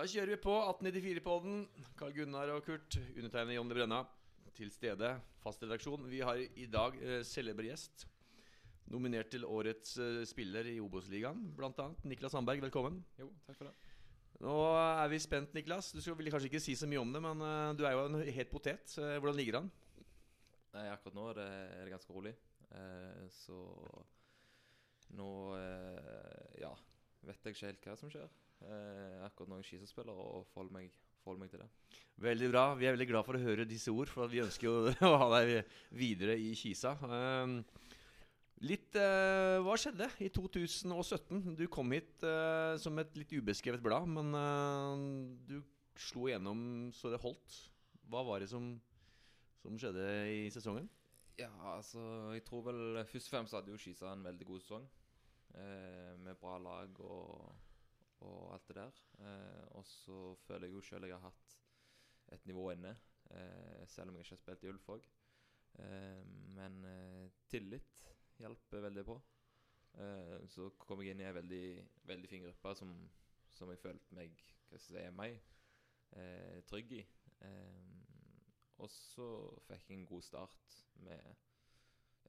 Da kjører vi på 1894-podden. Carl Gunnar og Kurt, undertegnet Jonny Brenna, til stede. Fast redaksjon. Vi har i dag eh, celeber gjest. Nominert til årets eh, spiller i Obos-ligaen, bl.a. Niklas Sandberg. Velkommen. Jo, takk for det. Nå er vi spent, Niklas. Du skal, vil kanskje ikke si så mye om det, men eh, du er jo en het potet. Eh, Hvordan ligger han? Nei, akkurat nå er det, er det ganske rolig. Eh, så nå eh, Ja, vet jeg ikke helt hva som skjer. Eh, akkurat noen skispillere og forholder meg, forholder meg til det. Veldig bra. Vi er veldig glad for å høre disse ord, for vi ønsker jo å ha deg videre i Kisa. Um, litt eh, Hva skjedde i 2017? Du kom hit eh, som et litt ubeskrevet blad, men eh, du slo igjennom så det holdt. Hva var det som, som skjedde i sesongen? Ja, altså Jeg tror vel først og fremst hadde jo Skisa en veldig god sesong. Eh, med bra lag og, og alt det der. Eh, og så føler jeg jo sjøl jeg har hatt et nivå inne, eh, selv om jeg ikke har spilt i Ulf òg. Men tillit hjelper veldig på. Så kom jeg inn i en veldig, veldig fin gruppe som, som jeg følte meg hva skal jeg si, meg trygg i. Og så fikk jeg en god start med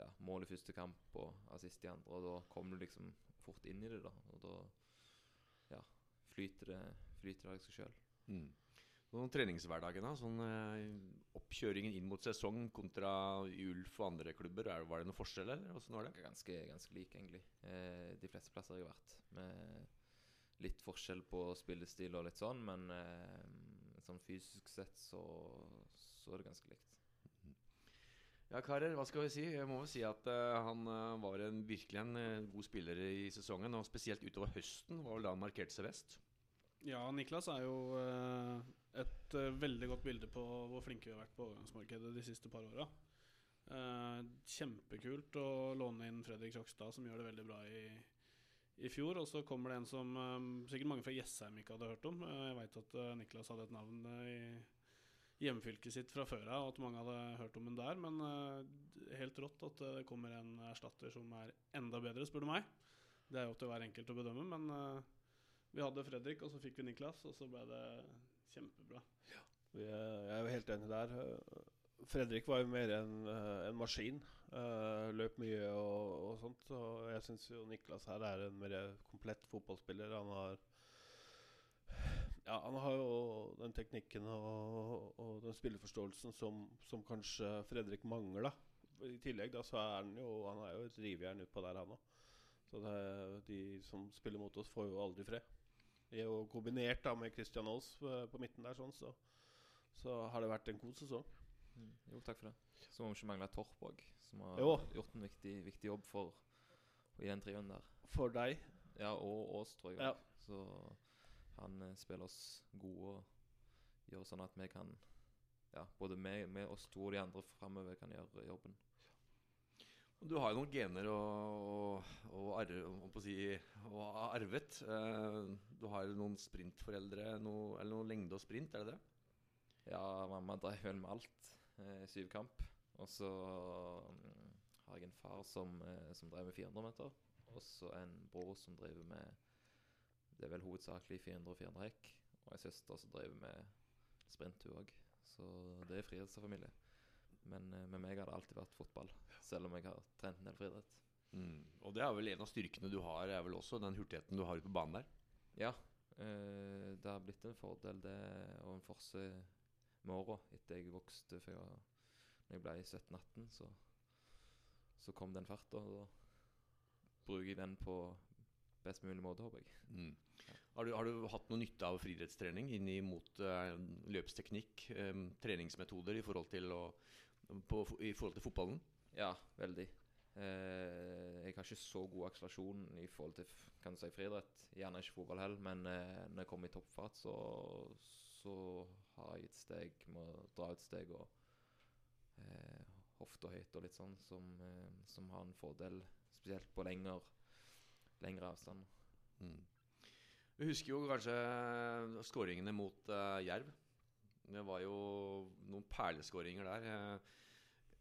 ja, mål i første kamp og assist i andre. Og da kommer du liksom fort inn i det, da. Og da ja, flyter det, flyter det av seg sjøl. Mm. Noen treningshverdagen, da? Sånn eh, Oppkjøringen inn mot sesong kontra i Ulf og andre klubber. Er, var det noen forskjell, eller? Åssen var det? Ganske, ganske lik, egentlig. Eh, de fleste plasser jeg har vært. Med litt forskjell på spillestil og litt sånn, men eh, sånn fysisk sett så, så er det ganske likt. Ja, karer, hva skal vi si? Jeg må jo si at uh, han eh, var en, virkelig en uh, god spiller i sesongen. Og spesielt utover høsten var vel da han markerte seg best. Ja, Niklas er jo uh, et veldig godt bilde på hvor flinke vi har vært på overgangsmarkedet de siste par åra. Kjempekult å låne inn Fredrik Krokstad, som gjør det veldig bra i, i fjor. Og så kommer det en som sikkert mange fra Jessheim ikke hadde hørt om. Jeg veit at Niklas hadde et navn i hjemfylket sitt fra før av, og at mange hadde hørt om den der. Men uh, helt rått at det kommer en erstatter som er enda bedre, spør du meg. Det er jo opp til hver enkelt å bedømme, men uh, vi hadde Fredrik, og så fikk vi Niklas, og så ble det kjempebra. Er, jeg er jo helt enig der. Eh, Fredrik var jo mer en, eh, en maskin. Uh, løp mye og, og sånt. Og jeg syns jo Niklas her er en mer komplett fotballspiller. Han har Ja, han har jo den teknikken og, og den spilleforståelsen som, som kanskje Fredrik mangler. I tillegg da så er han jo Han er jo et rivjern utpå der, han òg. Så det, de som spiller mot oss, får jo aldri fred. Det er jo kombinert da med Christian Aas på, på midten der, sånn, så, så har det vært en god sesong. Mm. Jo, takk for det. Så må vi ikke mangle Torp òg, som har Jo. gjort en viktig, viktig jobb for i den trioen der. For deg. Ja, og oss, tror jeg. Ja. Så han eh, spiller oss gode og gjør sånn at vi kan Ja, både vi, vi oss to og de andre framover kan gjøre jobben. Du har jo noen gener å, om på å si, ha arvet. Eh, du har jo noen sprintforeldre, noe, eller noe lengde og sprint, er det det? Ja, mamma drev vel med alt. Eh, syvkamp. Og så mm, har jeg en far som, som drev med 400 meter. Og så en bror som driver med Det er vel hovedsakelig 400 og 400 hekk. Og ei søster som driver med sprint, hun òg. Så det er frihetsfamilie. Men eh, med meg har det alltid vært fotball, selv om jeg har trent en del friidrett. Mm. Og det er vel en av styrkene du har, er vel også den hurtigheten du har ute på banen der. Ja, øh, det har blitt en fordel det, og en forse med åra etter jeg vokste. For jeg, når jeg ble 17-18, så, så kom den farta. Og da bruker jeg den på best mulig måte, håper jeg. Mm. Har, du, har du hatt noe nytte av friidrettstrening inn mot uh, løpsteknikk, um, treningsmetoder i forhold til, å, på, i forhold til fotballen? Ja, veldig. Uh, jeg har ikke så god akselerasjon i forhold til kan du si, friidrett. Gjerne ikke fotball heller, men uh, når jeg kommer i toppfart, så, så har jeg et steg med å dra ut steg og eh, hofta høyt og litt sånn, som, eh, som har en fordel spesielt på lengre, lengre avstand. Mm. Vi husker jo kanskje skåringene mot uh, Jerv. Det var jo noen perleskåringer der. Eh,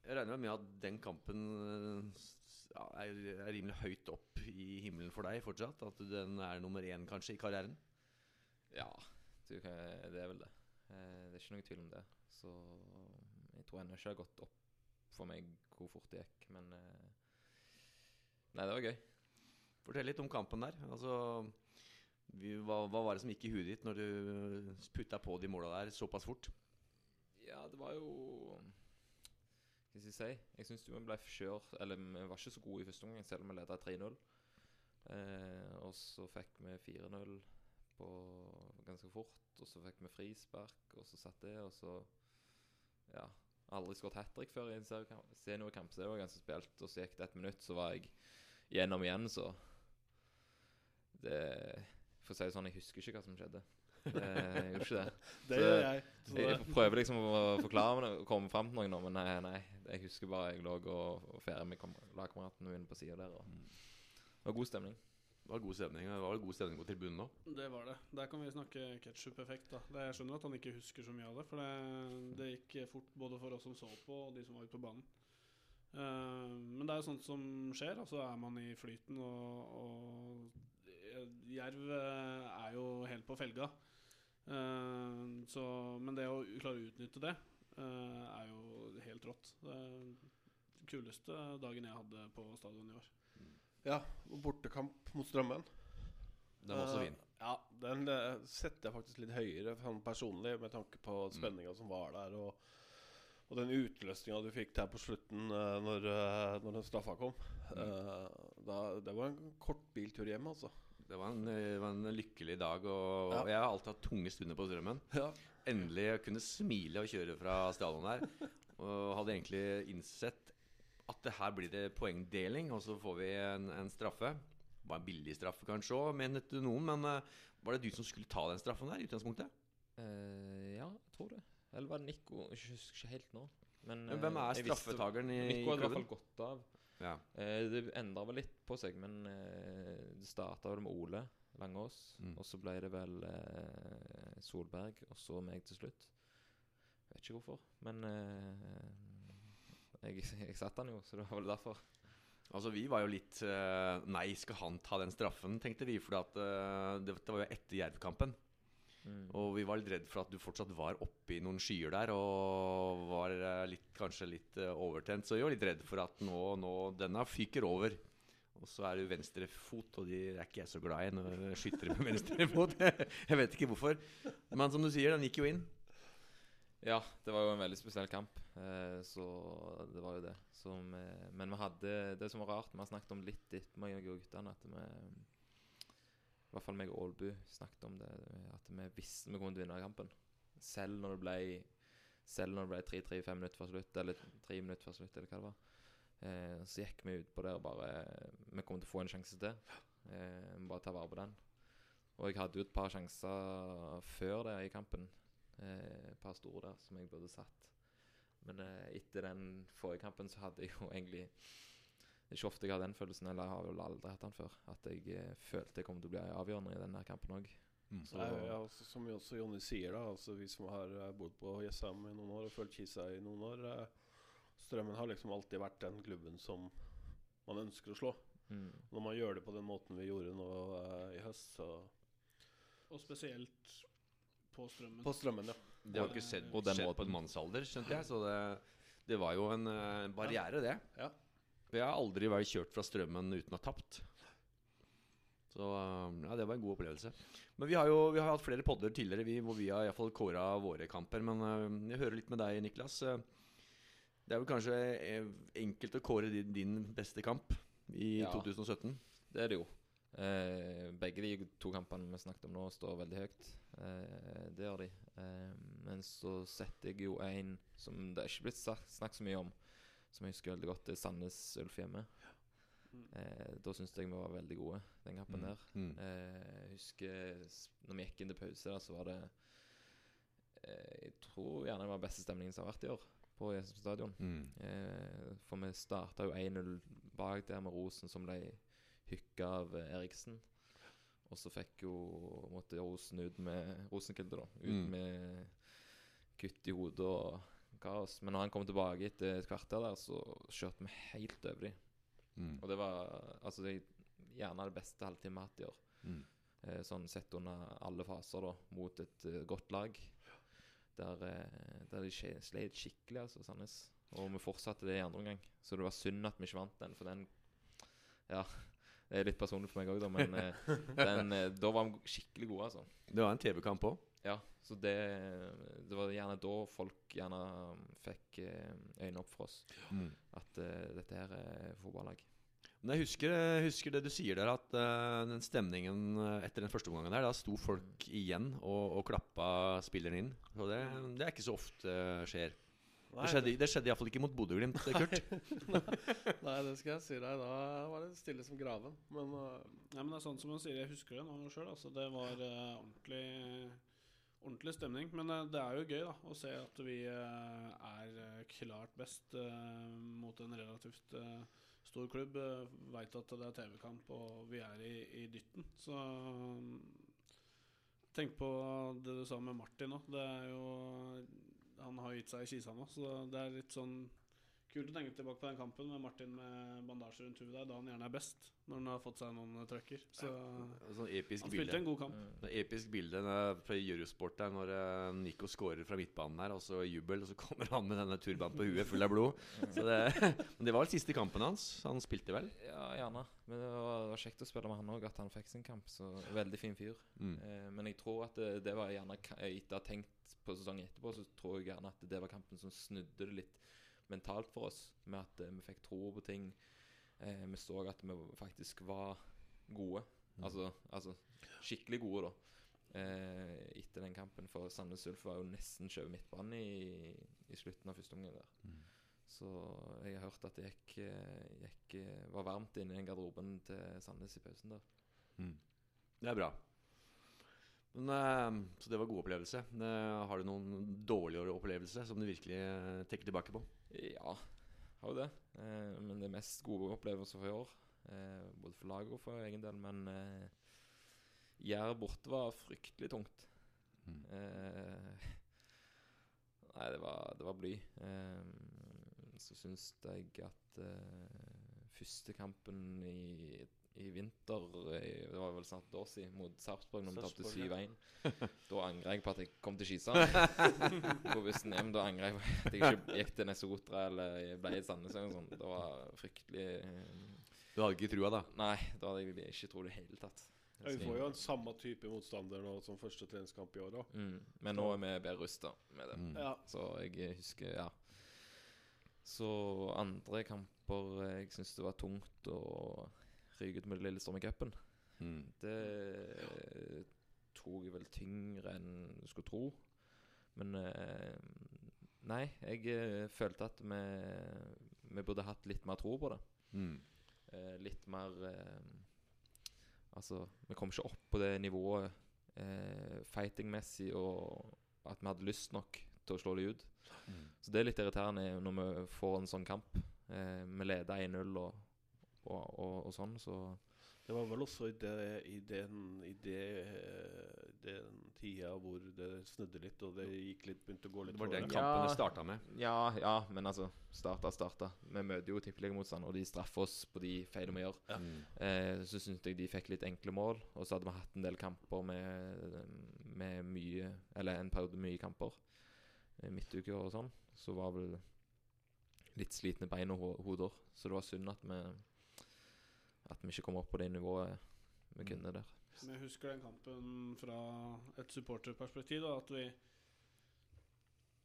Jeg regner med at den kampen eh, ja, er, er rimelig høyt opp i himmelen for deg fortsatt? At den er nummer én kanskje i karrieren? Ja, det er vel det. Eh, det er ikke noe tvil om det. Så jeg tror ennå ikke har gått opp for meg hvor fort det gikk, men eh, Nei, det var gøy. Fortell litt om kampen der. Altså, vi, hva, hva var det som gikk i huet ditt når du putta på de måla der såpass fort? Ja, det var jo Hva skal jeg si? Jeg syns vi ble kjørt Eller vi var ikke så gode i første omgang, selv om vi leda 3-0. Eh, og så fikk vi 4-0 på ganske fort. Og så fikk vi frispark, og så satt det, og så Ja. Aldri skåret hat trick før i en seriekamp- så det var ganske spilt. Og så gikk det et minutt, så var jeg gjennom igjen, så Det For å si det sånn, jeg husker ikke hva som skjedde. Eh, Jeg gjorde ikke det. Det Så- gjør jeg. Så Jeg, jeg prøver liksom å forklare meg og komme fram til noe nå, men nei, nei. Jeg husker bare jeg lå og, og feira med kam- lagkameratene mine på sida der. Og det var god stemning. Det var god stemning Det var god stemning på tribunen òg. Det var det. Der kan vi snakke ketsjup-effekt. Jeg skjønner at han ikke husker så mye av det, for det, det gikk fort både for oss som så på, og de som var ute på banen. Uh, men det er jo sånt som skjer, og så er man i flyten, og, og Jerv eh, er jo helt på felga. Eh, så, men det å klare å utnytte det eh, er jo helt rått. Det den kuleste dagen jeg hadde på stadion i år. ja, og bortekamp mot Strømmen. Den var også fin. Ja, den setter jeg faktisk litt høyere sånn personlig, med tanke på Mm. spenninga som var der, og, og den utløsninga du fikk der på slutten når, når den straffa kom. Mm. Eh, da, det var en kort biltur hjem, altså. Det var en, det var en lykkelig dag, og, Ja. og jeg har alltid hatt tunge stunder på Strømmen. Ja. Endelig kunne smile og kjøre fra stadion der. Og hadde egentlig innsett at det her blir det poengdeling, og så får vi en, en straffe. Det var en billig straffe kanskje òg, mente noen, men eh, var det du som skulle ta den straffen der i utgangspunktet? Uh, ja, jeg tror det. Eller var det Nico? Jeg husker ikke helt nå. Men, Men hvem eh, er straffetakeren i, klubben? Nico hadde i hvert fall gått av. Ja. Eh, det endra vel litt på seg, men eh, det starta vel med Ole Langås. Mm. Og så ble det vel eh, Solberg, og så meg til slutt. Jeg Vet ikke hvorfor, men eh, jeg, jeg satte han jo, så det var vel derfor. Altså Vi var jo litt eh, Nei, skal han ta den straffen, tenkte vi. For at, eh, det, det var jo etter Jerv-kampen. Mm. Og vi var litt redd for at du fortsatt var oppe i noen skyer der og var eh, litt, kanskje litt eh, overtent. Så vi var litt redd for at nå, nå denne fyker over. Og så er du venstrefot, og de er ikke jeg så glad i når jeg skyter med venstrefot. jeg vet ikke hvorfor. Men som du sier, den gikk jo inn. Ja, det var jo en veldig spesiell kamp. Eh, så det var jo det. Eh, men vi hadde det som var rart Vi har snakket om litt meg og guttene at vi I hvert fall meg og Aalbu snakket om det. At vi visste vi kom til å vinne kampen. Selv når det ble Selv når det ble 3-3-5 minutter før slutt, eller 3 minutter før slutt, eller hva det var. Eh, så gikk vi ut på det og bare Vi kommer til å få en sjanse til. Eh, bare ta vare på den. Og jeg hadde jo et par sjanser før det i kampen. Eh, et par store der som jeg burde satt. Men eh, etter den forrige kampen så hadde jeg jo egentlig Det er ikke ofte jeg har den følelsen, eller jeg har vel aldri hatt den før. At jeg eh, følte jeg kom til å bli avgjørende i denne kampen òg. Mm. Så Nei, ja, altså, som også Jonny sier, da altså, vi som har eh, bodd på Jessheim i noen år og følt Kisa i noen år eh, Strømmen har liksom alltid vært den klubben som man ønsker å slå. Mm. Når man gjør det på den måten vi gjorde nå eh, i høst, så Og spesielt på Strømmen. På Strømmen, ja. Det har ikke skjedd, Og den måten på en mannsalder, skjønte jeg. Så det, det var jo en eh, barriere, det. Ja. Jeg har aldri vært kjørt fra strømmen uten å ha tapt. Så eh, ja, det var en god opplevelse. Men vi har jo vi har hatt flere podder tidligere vi, hvor vi har i hvert fall kåra våre kamper. Men eh, jeg hører litt med deg, Niklas. Eh, Det er vel kanskje eh, enkelt å kåre din, din beste kamp i Ja. 2017? Det er det jo. Eh, begge de to kampene vi snakket om nå, står veldig høyt. Eh, det gjør de. Eh, men så setter jeg jo en som det er ikke blitt snakket så mye om, som jeg husker veldig godt, er Sandnes Ulf hjemme. Mm. Eh, da syns jeg vi var veldig gode, den kampen der. Mm. Eh, jeg husker når vi gikk inn til pause, da, så var det eh, Jeg tror gjerne det var beste stemningen som har vært i år på Jessheim stadion. Mm. Eh, for vi starta jo 1-0 bak der med Rosen, som ble hykka av Eriksen. Og så fikk jo måtte Rosen ut med Rosenkilde, da. Ut Mm. med kutt i hodet og kaos. Men når han kom tilbake etter et kvarter der, så kjørte vi helt over dem. Mm. Og det var altså det, gjerne det beste halvtime vi har hatt i år. Mm. eh, sånn sett under alle faser, da, mot et eh, godt lag. Der, eh, der de sleit skikkelig, altså, Sandnes. Og vi fortsatte det i andre omgang. Så det var synd at vi ikke vant den, for den Ja. Det er litt personlig for meg òg, da, men eh, den, da var vi skikkelig gode, altså. Det var en TV-kamp òg. Ja, så det, det var gjerne da folk gjerne fikk eh, øynene opp for oss. Mm. At uh, dette her er fotballag. Men jeg husker, jeg husker det du sier der, at uh, den stemningen etter den første omgangen der, da sto folk igjen og, og klappa spilleren inn. Så det, det er ikke så ofte skjer. Nei, Det skjedde, det skjedde iallfall ikke mot Bodø-Glimt, Kurt. Nei, det skal jeg si deg. Da var det stille som graven. Men uh, Nei, men det er sånn som hun sier, jeg husker det nå sjøl. Altså, det var ordentlig, ordentlig stemning. Men eh, det er jo gøy da å se at vi eh, er eh, klart best mot en relativt stor klubb. Veit at det er TV-kamp, og vi er i, i dytten. Så mm, tenk på det du sa med Martin jo Han har gitt seg i Kisa nå, så det er litt sånn Kult å tenke tilbake på den kampen med Martin med bandasje rundt huet der, da han gjerne er best, når han har fått seg noen eh, trøkker. Så Sånn episk han bilde. spilte en god kamp. Mm. Det er episk bilde fra Eurosport der når eh, Nico scorer fra midtbanen her, og så jubel, og så kommer han med denne turbanen på huet full av blod. Så det, men det var vel siste kampen hans. Han spilte vel? Ja, gjerne. Men det var, det var kjekt å spille med han òg, at han fikk sin kamp. Så veldig fin fyr. Mm. Eh, men jeg tror at det, det var gjerne Etter å ha tenkt på sesongen etterpå, så tror jeg gjerne at det var kampen som snudde det litt mentalt for oss. Med at eh, vi fikk tro på ting. Eh, vi så at vi faktisk var gode. Mm. Altså, altså skikkelig gode, da. Eh, etter den kampen. For Sandnes Ulf var jo nesten skjøvet midtbane i, i slutten av første omgang der. Mm. Så jeg har hørt at det gikk, gikk, var varmt inne i den garderoben til Sandnes i pausen der. Mm. Det er bra. Men, så det var god opplevelse. Har du noen dårligere opplevelse som du virkelig tenker tilbake på? Ja, har jo det. Eh, men det er mest gode opplevelser for i år. Eh, både for laget og for egen del. Men eh, Jerv borte var fryktelig tungt. Mm. Eh, nei, det var, det var bly. Eh, så syns jeg at eh, første kampen i, i vinter i, Det var vel snart et år siden, mot Sarpsborg, når vi tapte Sarpsborg, 7-1. Da angrer jeg på at jeg kom til Skisand. på bussen hjem. Da angrer jeg på at jeg ikke gikk til Nesotra eller ble i Sandnes eller noe sånt. Det var fryktelig eh, Du hadde ikke trua, da? Nei, da hadde jeg ikke trodd det i hele tatt. ja, vi får jo en samme type motstander nå som første treningskamp i år òg. Mm. Men nå er vi bedre rusta med det. Mm. Ja. Så jeg husker, ja. Så andre kamper eh, jeg syns det var tungt å ryke ut med Lillestrøm i cupen. Mm. Det tok jeg vel tyngre enn du skulle tro. Men eh, nei, jeg eh, følte at vi, vi burde hatt litt mer tro på det. Mm. Eh, litt mer Altså, vi kom ikke opp på det nivået eh, fighting-messig og at vi hadde lyst nok til å slå det ut. Mm. Så det er litt irriterende når vi får en sånn kamp. Eh, vi leder 1-0 og, og, og, og sånn, så Det var vel også i, det, i, den, i det, eh, den tida hvor det snudde litt, og det gikk litt, begynte å gå litt Det var den kampen Ja. det starta med. Ja, ja, men altså Starta, starta. Vi møter jo tippeligamotstand, og de straffer oss på de feilene vi gjør. Mm. Eh, så syntes jeg de fikk litt enkle mål. Og så hadde vi hatt en del kamper med, med mye Eller en periode mye kamper. eh, Midtuker og sånn. Så var vel litt slitne bein og ho hoder. Så det var synd at vi At vi ikke kom opp på det nivået vi Mm. kunne der. Men jeg husker den kampen fra et supporterperspektiv. Da, at vi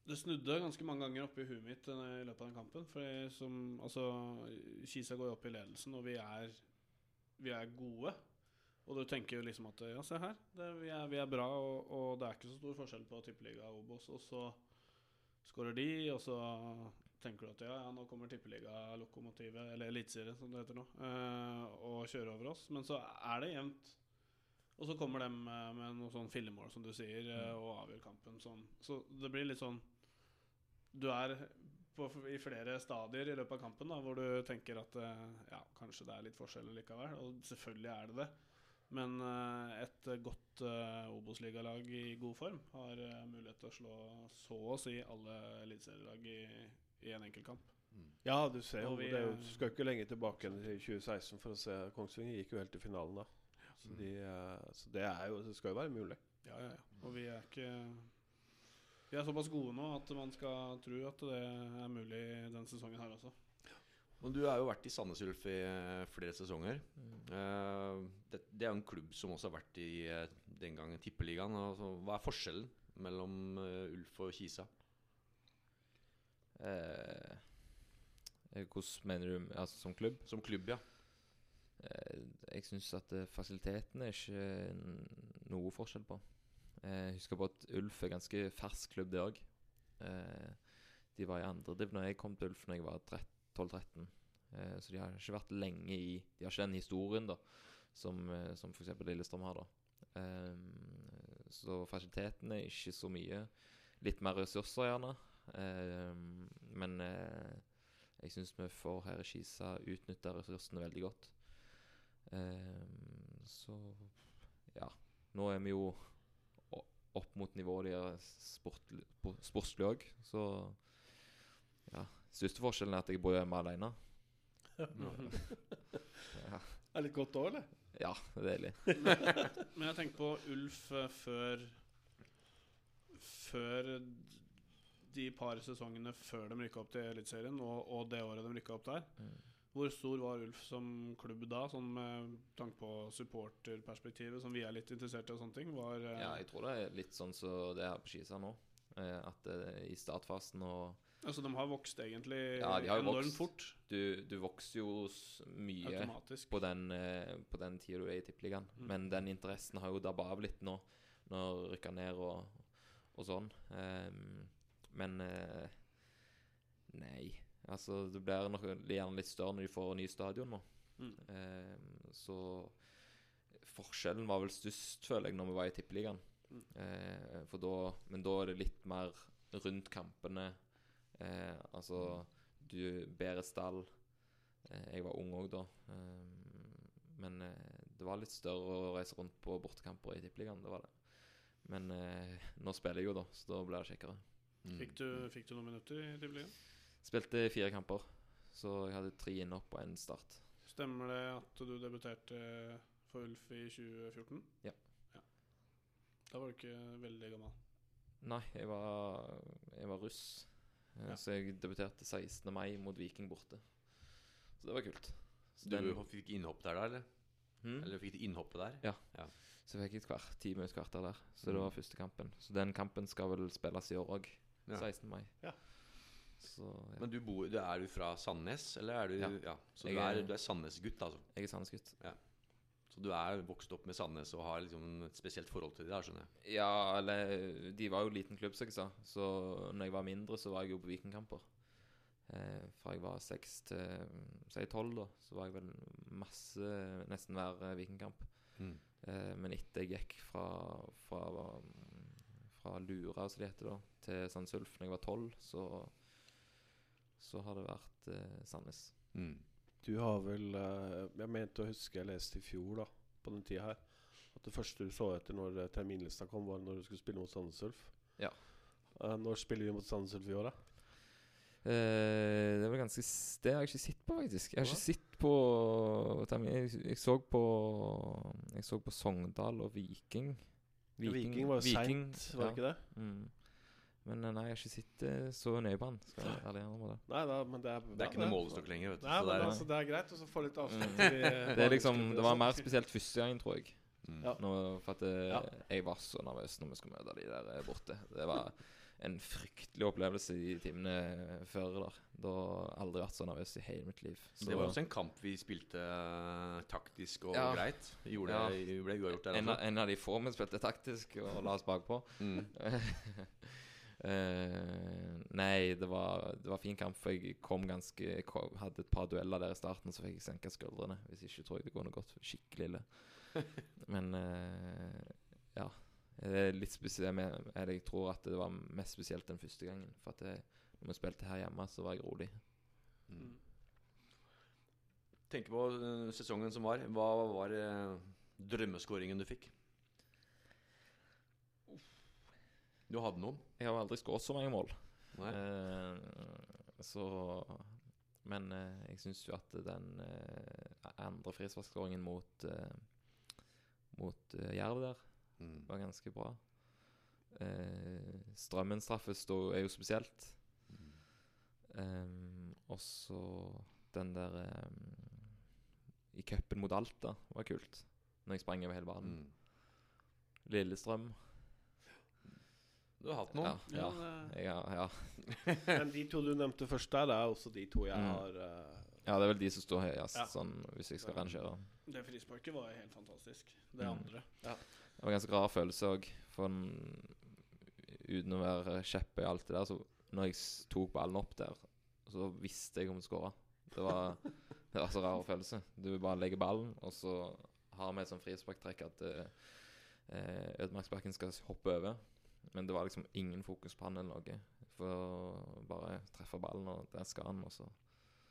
Det snudde ganske mange ganger oppi huet mitt eh, i løpet av den kampen. For som, altså, Kisa går opp i ledelsen, og vi er, vi er gode. Og du tenker jo liksom at ja, se her, det, vi, er, vi er bra, og, og det er ikke så stor forskjell på Tippeliga og Obos. Og så skårer de, og så tenker du at ja, ja, nå kommer Tippeliga-lokomotivet, eller Eliteserien som det heter nå, eh, og kjører over oss. Men så er det jevnt. Og så kommer de med, med noe sånn fillemål, som du sier, eh, og avgjør kampen sånn. Så det blir litt sånn Du er på, i flere stadier i løpet av kampen da, hvor du tenker at eh, ja, kanskje det er litt forskjell likevel. Og selvfølgelig er det det. Men eh, et eh, godt uh, Obos-ligalag i god form har eh, mulighet til å slå så å si alle eliteserielag i, i en enkeltkamp. Ja, du ser jo vi, Det er jo, du skal ikke lenge tilbake enn til 2016 for å se Kongsvinger gikk jo helt til finalen da. Så, de, eh, så det er jo Det skal jo være mulig. Ja, ja, ja. Og vi er ikke Vi er såpass gode nå at man skal tro at det er mulig denne sesongen her også. Men du har jo vært i Sandnes Ulf i eh, flere sesonger. Mm. det, det er jo en klubb som også har vært i eh, den gangen Tippeligaen. Altså, hva er forskjellen mellom eh, Ulf og Kisa? Eh, eh, hvordan mener du altså som klubb? Som klubb, ja. Eh, jeg syns at fasilitetene er ikke noe forskjell på. Eh, Jeg husker på at Ulf er ganske fersk klubb, det òg. De var i andrediv når jeg kom til Ulf når jeg var 12-13. Eh, Så de har ikke vært lenge i De har ikke den historien da som, som f.eks. Lillestrøm har. da Så fasilitetene er ikke så mye. Litt mer ressurser, gjerne. Eh, Men eh, jeg syns vi får her i Skisa utnytta ressursene veldig godt. Ehm, så ja. Nå er vi jo opp mot nivået de er sportslig òg, så ja. Største forskjellen er at jeg bor hjemme alene. Ja, Er det litt godt òg, eller? ja det er deilig. Men jeg tenker på Ulf eh, før Før de par sesongene før de rykka opp til Eliteserien, og, og det året de rykka opp der. Mm. Hvor stor var Ulf som klubb da, sånn med tanke på supporterperspektivet, som vi er litt interessert i og sånne ting? Var, eh, Ja, jeg tror det er litt sånn som det er på Skisa nå. Eh, at eh, i startfasen og Altså, de har vokst egentlig Ja, de har enormt vokst fort. Du, du vokser jo mye Automatisk. på den, på den tida du er i Tippeligaen. Mm. Men den interessen har jo dabba av litt nå, når rykka ned og, og sånn. Ehm, men eh, Nei. Altså, det blir nok gjerne litt større når de får ny stadion nå. Mm. Ehm, så forskjellen var vel størst, føler jeg, når vi var i Tippeligaen. Mm. Eh, for da Men da er det litt mer rundt kampene. Eh, altså du Bedre stall. Eh, jeg var ung òg da. Eh, men eh, det var litt større å reise rundt på bortekamper i Tippeligaen. Det var det. Men eh, nå spiller jeg jo, da, så da blir det kjekkere. Mm. Fikk, du, fikk du noen minutter i Tippeligaen? Spilte fire kamper, så jeg hadde tre innhopp og én start. Stemmer det at du debuterte for Ulf i 2014? Ja. ja. Da var du ikke veldig gammel. Nei, jeg var, jeg var russ. Eh, Ja. Så jeg debuterte 16. mai mot Viking borte. Så det var kult. Så Du den- fikk innhopp der, da? Eller, Hmm? eller fikk du innhoppet der? Ja. Så jeg fikk et kvart, ti minutter kvarter der. Så det Mm. var første kampen. Så den kampen skal vel spilles i år òg. Ja. 16. mai. Ja. Så ja. Men du bor, du, er du fra Sandnes, eller er du Ja. ja. Så Jeg du er, er- du er Sandnes-gutt, altså? jeg er Sandnes-gutt. Så du er vokst opp med Sandnes og har liksom et spesielt forhold til det? Der, skjønner jeg Ja, eller De var jo liten klubb, som jeg sa. Så når jeg var mindre, så var jeg jo på Vikingkamper. Eh, fra jeg var seks til si tolv, da, så var jeg vel masse Nesten hver eh, Vikingkamp. Mm. Eh, men etter jeg gikk fra Fra, fra Lura, som det heter da, til Sandsulf når jeg var tolv, så Så har det vært eh, Sandnes. Mm. Du har vel eh, Jeg mente å huske jeg leste i fjor, da, på den tida her, at det første du så etter når eh, terminlista kom, var når du skulle spille mot Sandnes Ulf. Ja. Eh, når spiller vi mot Sandnes Ulf i år, da? Eh, det var ganske Det har jeg ikke sett på, faktisk. Jeg har ikke sett på termin- Jeg, jeg så på Jeg så på Sogndal og Viking. Viking, var jo seint, var det ikke det? Mm. Men eh, nei, jeg har ikke sett eh, så nøye på han. Skal jeg være ærlig innrømme det. Nei da, men det er Det er ikke noe målestokk lenger, vet du. Nei, så men det er, altså, det er greit å få litt avstand Mm. til Det er liksom Det var mer spesielt første gangen, tror jeg. mm. Ja. Nå, for at eh, Ja. jeg var så nervøs når vi skulle møte de der eh, borte. Det var en fryktelig opplevelse i timene før der. Da har jeg aldri vært så nervøs i hele mitt liv. Så Det var også en kamp vi spilte eh, taktisk og Ja. greit. Gjorde, Ja. ble uavgjort der en, av- en av de få vi spilte taktisk og la oss bakpå. Mm. Uh, nei, det var, det var fin kamp, for jeg kom ganske kom, hadde et par dueller der i starten, så fikk jeg senka skuldrene. Hvis ikke tror jeg det går noe godt. skikkelig ille. Men uh, ja. Det er litt spesielt Jeg tror at det var mest spesielt den første gangen. For at jeg, når vi spilte her hjemme, så var jeg rolig. Mm. Tenk på eh, sesongen som var. Hva var drømmeskåringen du fikk? Du hadde noen? Jeg har aldri skåret så mange mål. Eh, så Men eh, jeg syns jo at den eh, andre frisparkskåringen mot eh, mot eh, Jerv der. Mm. Var ganske bra. Eh, Strømmen straffe stod, er jo spesielt. Um, og så den der um, i cupen mot Alta var kult. Når jeg sprang over hele banen. Mm. Lillestrøm. Du har hatt noen? Ja, ja. ja, ja. Men de to du nevnte først der, det er også de to jeg Mm. har uh, ja, det er vel de som står høyest, Ja. sånn, hvis jeg skal rangere. Det frisparket var helt fantastisk. Det Mm. andre. Det var en ganske rar følelse òg. Uten å være kjepp i alt det der, så når jeg tok ballen opp der, så visste jeg om å skåre. Det var, det var så rar følelse. Du bare legger ballen, og så har vi et sånt frisparktrekk at eh, eh, Ødemarksbakken skal hoppe over. Men det var liksom ingen fokus på han eller noe. For å bare treffe ballen, og der skal han, og så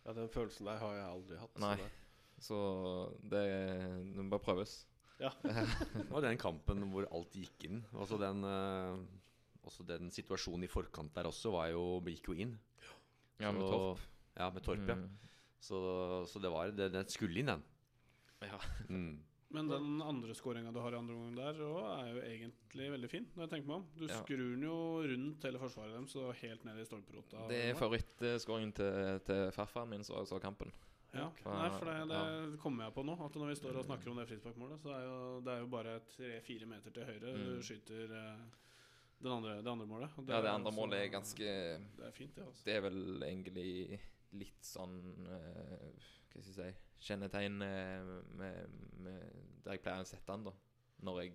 Ja, den følelsen der har jeg aldri hatt. Nei. Så det, det må bare prøves. Det var den kampen hvor alt gikk inn. Også den, eh, også den situasjonen i forkant der også var jo, gikk jo inn. Ja, med Så- Torp. Ja, med Torp, ja. Mm. Så, så det var det, Den skulle inn, den. Ja. Mm. Men den andre skåringa du har i andre omgang der, er jo egentlig veldig fin. Når jeg tenker meg om Du Ja. skrur den jo rundt hele forsvaret deres og helt ned i stolperota. Det er favorittskåringen til, til farfaren min som så kampen. Ja, Nei, for det, Ja. kommer jeg på nå. At når vi står og snakker om det frisparkmålet, så er jo, det er jo bare tre-fire meter til høyre Mm. du skyter eh, den andre, det andre målet. Og Ja, det er andre altså- målet er ganske Det er fint, det. altså Det er vel egentlig litt sånn eh, Hva skal jeg si Kjennetegn eh, med, med der jeg pleier å sette den, da. Når jeg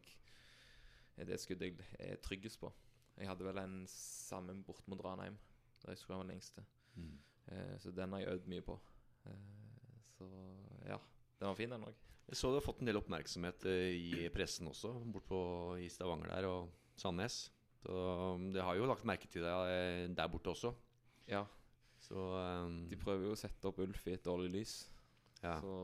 er det skuddet jeg er tryggest på. Jeg hadde vel en samme bort mot Ranheim, der jeg skulle ha den lengste. Mm. Eh, så den har jeg øvd mye på. Eh, så ja. Den var fin, den òg. Jeg så du har fått en del oppmerksomhet eh, i pressen også, bortpå i Stavanger der og Sandnes. Så um, det har jo lagt merke til deg eh, der borte også. Ja. Så um, De prøver jo å sette opp Ulf i et dårlig lys. ja. Så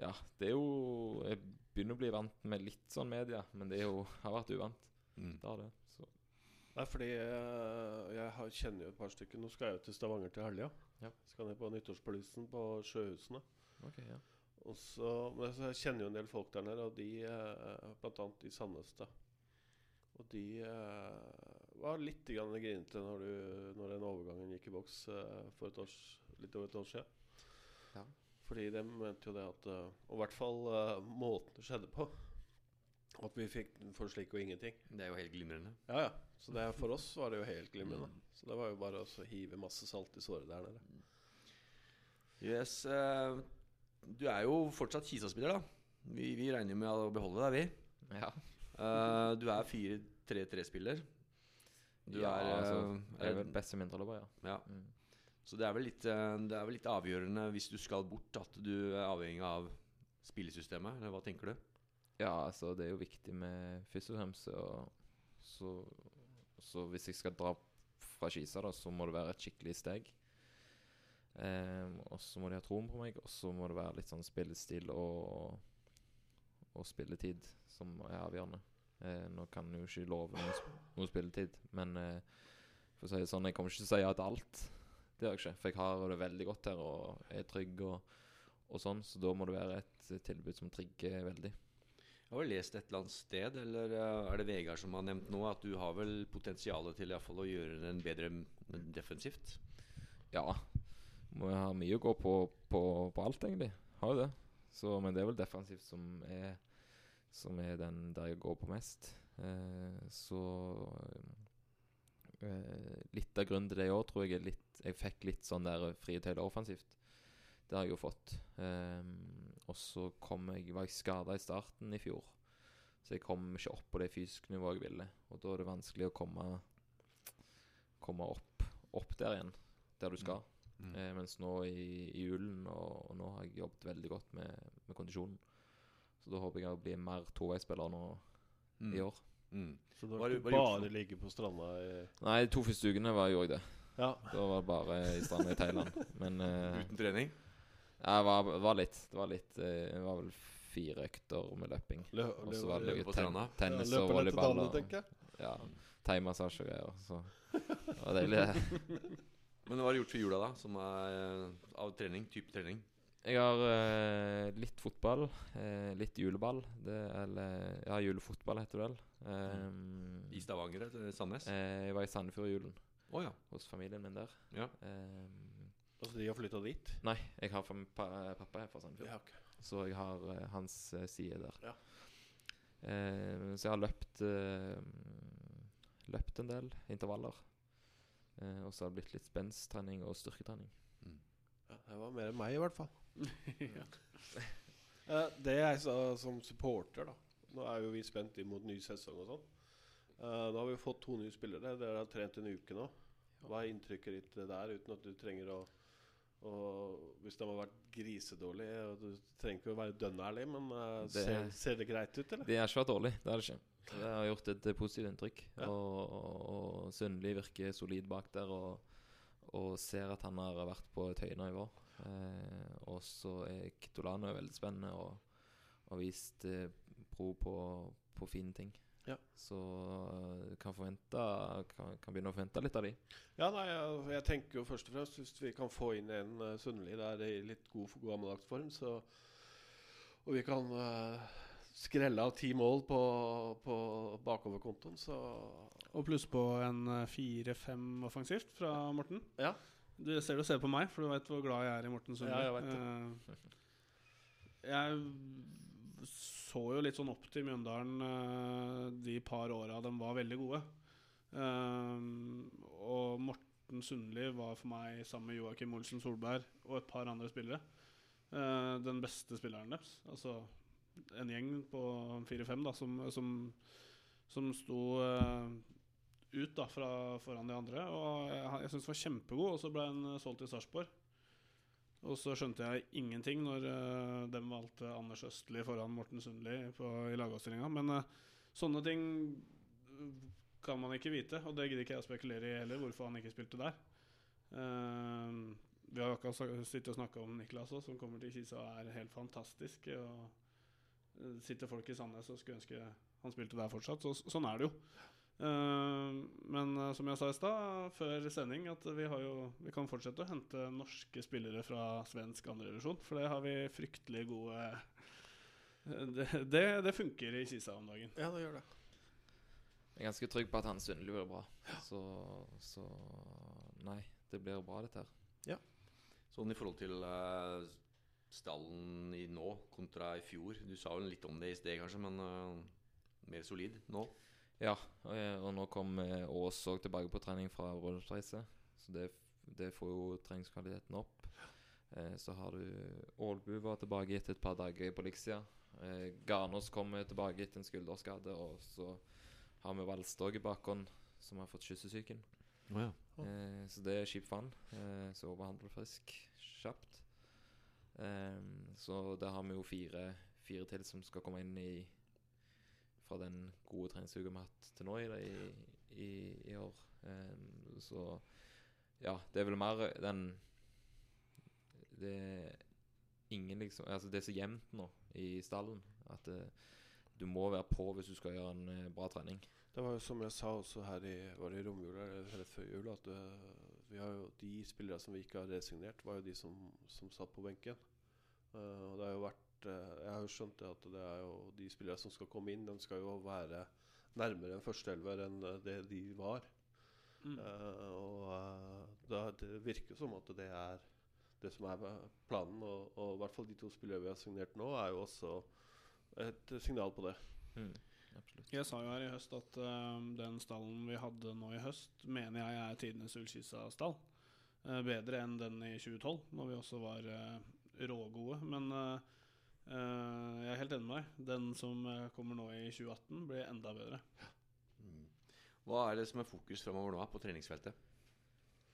Ja, det er jo Jeg begynner å bli vant med litt sånn media, men det er jo, har vært uvant. Mm. Det har det. Så Nei, fordi jeg, jeg kjenner jo et par stykker. Nå skal jeg jo til Stavanger til helga. Ja. Skal ned på nyttårsplussen på Sjøhusene. Okay, ja. Og så, jeg kjenner jo en del folk der nede, og de bl.a. Blant annet i Sandnes. Og de eh, var litt grinete når, du- når den overgangen gikk i boks eh, for års, litt over et år siden. Ja. Fordi de mente jo det at eh, Og i hvert fall eh, måten det skjedde på. At vi fikk for slik og ingenting. Det er jo helt glimrende. Ja, ja. Så det, for oss var det jo helt glimrende. Så det var jo bare å hive masse salt i såret der nede. Yes, Uh, du er jo fortsatt Kisa-spiller, da. Vi, vi regner med å beholde deg, vi. ja. Uh, du er 4-3-3-spiller. Du ja, er, eh, altså, jeg er beste vel best som indreløper, ja. ja. Mm. Så det er, vel litt, eh, det er vel litt avgjørende hvis du skal bort, at du er avhengig av spillesystemet? Eller hva tenker du? Ja, altså, det er jo viktig med Først og fremst så, så, hvis jeg skal dra fra Skisa, da, så må det være et skikkelig steg. Um, og så må de ha troen på meg, og så må det være litt sånn spillestil og, og spilletid som er avgjørende. Uh, nå kan jeg jo ikke love noe, noe spilletid, men uh, for å si det sånn, jeg kommer ikke til å si ja til alt. Det gjør jeg ikke, for jeg har det veldig godt her og er trygg og, og sånn, så da må det være et tilbud som trigger veldig. Jeg har lest et eller annet sted, eller eh, er det Vegard som har nevnt nå, at du har vel potensialet til i fall å gjøre den bedre defensivt? Ja. Må jo ha mye å gå på, på, på alt, egentlig. Har jo det. Så, men det er vel defensivt som er, som er den der jeg går på mest. Eh, så eh, Litt av grunnen til det i år tror jeg litt Jeg fikk litt sånn der frie tøyler offensivt. Det har jeg jo fått. Um, og så kom jeg var jeg skada i starten i fjor. Så jeg kom ikke opp på det fysiske nivået jeg ville. Og da er det vanskelig å komme, komme opp, opp der igjen, der du skal. Mm. Eh, mens nå i, i julen og, og nå har jeg jobbet veldig godt med, med kondisjonen. Så da håper jeg å bli mer toveispiller nå Mm. i år. Mm. Så da var har du- bare ligget på stranda i Nei, de to første ukene var, gjorde jeg det. Ja. Da var det bare i stranda i Thailand. Men uh, Uten trening? Ja, det var, var litt. Det var litt eh, Det var vel fire økter med løping. Lø, Og så var det litt ten, tennis ja, og volleyball. Og, jeg. ja, Thaimassasje og greier. Så det var deilig. det. Men hva har du gjort for jula, da? Som er eh, av trening? Type trening? Jeg har eh, litt fotball, eh, litt juleball. Det, eller ja, julefotball heter det vel. Um, I Stavanger eller Sandnes? Eh, jeg var i Sandefjord i julen ja. hos familien min der. Ja. Um, Altså, de har flytta dit? nei, jeg har pa pappa er fra Sandefjord, ok. så jeg har uh, hans eh, side der. Ja. Uh, så jeg har løpt eh, Løpt en del intervaller. Eh, og så har det blitt litt spensttrening og styrketrening. Ja, det var mer enn meg, i hvert fall. ja. Eh, det jeg sa som supporter, da Nå er jo vi spent inn mot ny sesong og sånn. Uh, nå har vi jo fått to nye spillere. Dere har trent en uke nå. Hva er inntrykket ditt der, uten at du trenger å og Hvis de har vært grisedårlige og Du trenger ikke å være dønn ærlig, men uh, Det- ser, ser det greit ut, eller? Det har ikke vært dårlig. Det har det ikke. Det har gjort et eh, positivt inntrykk. Ja. Og, og, og Sundli virker solid bak der og, og ser at han har vært på et høyt nivå. Eh, og så er Kitolano veldig spennende og har vist eh, pro på, på fine ting. Ja. Så eh, kan, forvente, kan, kan begynne å forvente litt av de. Ja, nei, jeg, jeg tenker jo først og fremst Hvis vi kan få inn en uh, Sundli der i litt god gammeldags form, så Og vi kan uh, skrelle av ti mål på, på bakoverkontoen, så Og pluss på en eh, fire-fem offensivt fra Morten. Ja. Du ser du ser på meg, for du veit hvor glad jeg er i Morten Sundli. Ja, jeg vet Eh, jeg så jo litt sånn opp til Mjøndalen eh, de par åra de var veldig gode. Eh, og Morten Sundli var for meg, sammen med Joakim Olsen Solberg og et par andre spillere, eh, den beste spilleren deres. Altså en gjeng på fire-fem som, som, som sto ut da, fra foran de andre. Og jeg, jeg syns var kjempegod, og så ble han solgt til Sarpsborg. Og så skjønte jeg ingenting når uh, de valgte Anders Østli foran Morten Sundli i lagoppstillinga. Men uh, sånne ting uh, kan man ikke vite, og det gidder ikke jeg å spekulere i heller, hvorfor han ikke spilte der. Uh, vi har akkurat sittet og snakka om Niklas også, som kommer til Kisa og er helt fantastisk. Og sitter folk i Sandnes og skulle ønske han spilte der fortsatt. Så, sånn er det jo. Eh, men eh, som jeg sa i stad, før sending, at vi, har jo, vi kan fortsette å hente norske spillere fra svensk andrerevisjon. For det har vi fryktelig gode eh, det, det, det funker i Kisa om dagen. Ja, det gjør det. Jeg er ganske trygg på at han Sundli blir bra. Så, så nei, det blir bra, dette her. Sånn i forhold til uh, stallen i nå kontra i fjor. Du sa jo litt om det i sted, kanskje, men uh, mer solid nå. Ja, og, og nå kom eh, Ås òg tilbake på trening fra rådhusreise. Så det, det får jo treningskvaliteten opp. Eh, så har du Ålbu var tilbake etter et par dager på Lixia. Eh, Garnås kommer tilbake etter en skulderskade. Og så har vi Valstad i bakhånd, som har fått kyssesyken. Oh, ja. Eh, så det er kjipt for han. Eh, så overhandler frisk kjapt. Eh, så der har vi jo fire, fire til som skal komme inn i fra den gode treningsuka vi har hatt til nå i, i, i, år. Um, så ja, det er vel mer den Det er ingen liksom Altså, det er så jevnt nå i stallen at eh, du må være på hvis du skal gjøre en eh, bra trening. Det var jo som jeg sa også her i, var det i romjula eller før jul, at har jo de spillere som vi ikke har resignert, var jo de som, som satt på benken. Og det har jo vært Jeg har jo skjønt det at det er jo de spillere som skal komme inn, de skal jo være nærmere en førsteelver enn øh, det de var. Mm. Uh, og da, det virker som at det er det som er planen. Og, og i hvert fall de to spillere vi har signert nå, er jo også et signal på det. Mm. Jeg sa jo her i høst at uh, den stallen vi hadde nå i høst, mener jeg er tidenes Ullkisa-stall. Uh, bedre enn den i 2012, når vi også var eh, rågode. Men eh, eh, jeg er helt enig med deg. Den som eh, kommer nå i 2018, blir enda bedre. Mm. Hva er det som er fokus framover nå på treningsfeltet?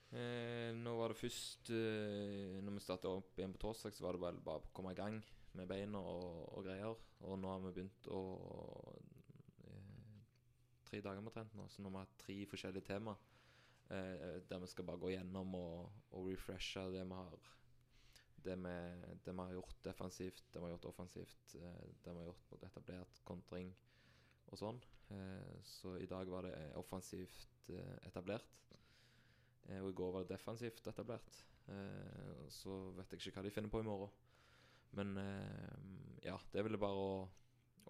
Eh, nå var det først eh, Når vi starta opp igjen på torsdag, så var det vel bare å komme i gang med beina og, og greier. Og nå har vi begynt å eh, Tre dager omtrent nå, så nå har vi hatt tre forskjellige tema. Eh, der vi skal bare gå gjennom og, og refreshe det vi har det vi, det vi har gjort defensivt, det vi har gjort offensivt, eh, det vi har gjort mot etablert kontring og sånn. Eh, så i dag var det offensivt eh, etablert. Eh, og i går var det defensivt etablert. Så vet jeg ikke hva de finner på i morgen. Men ja, det er vel bare å,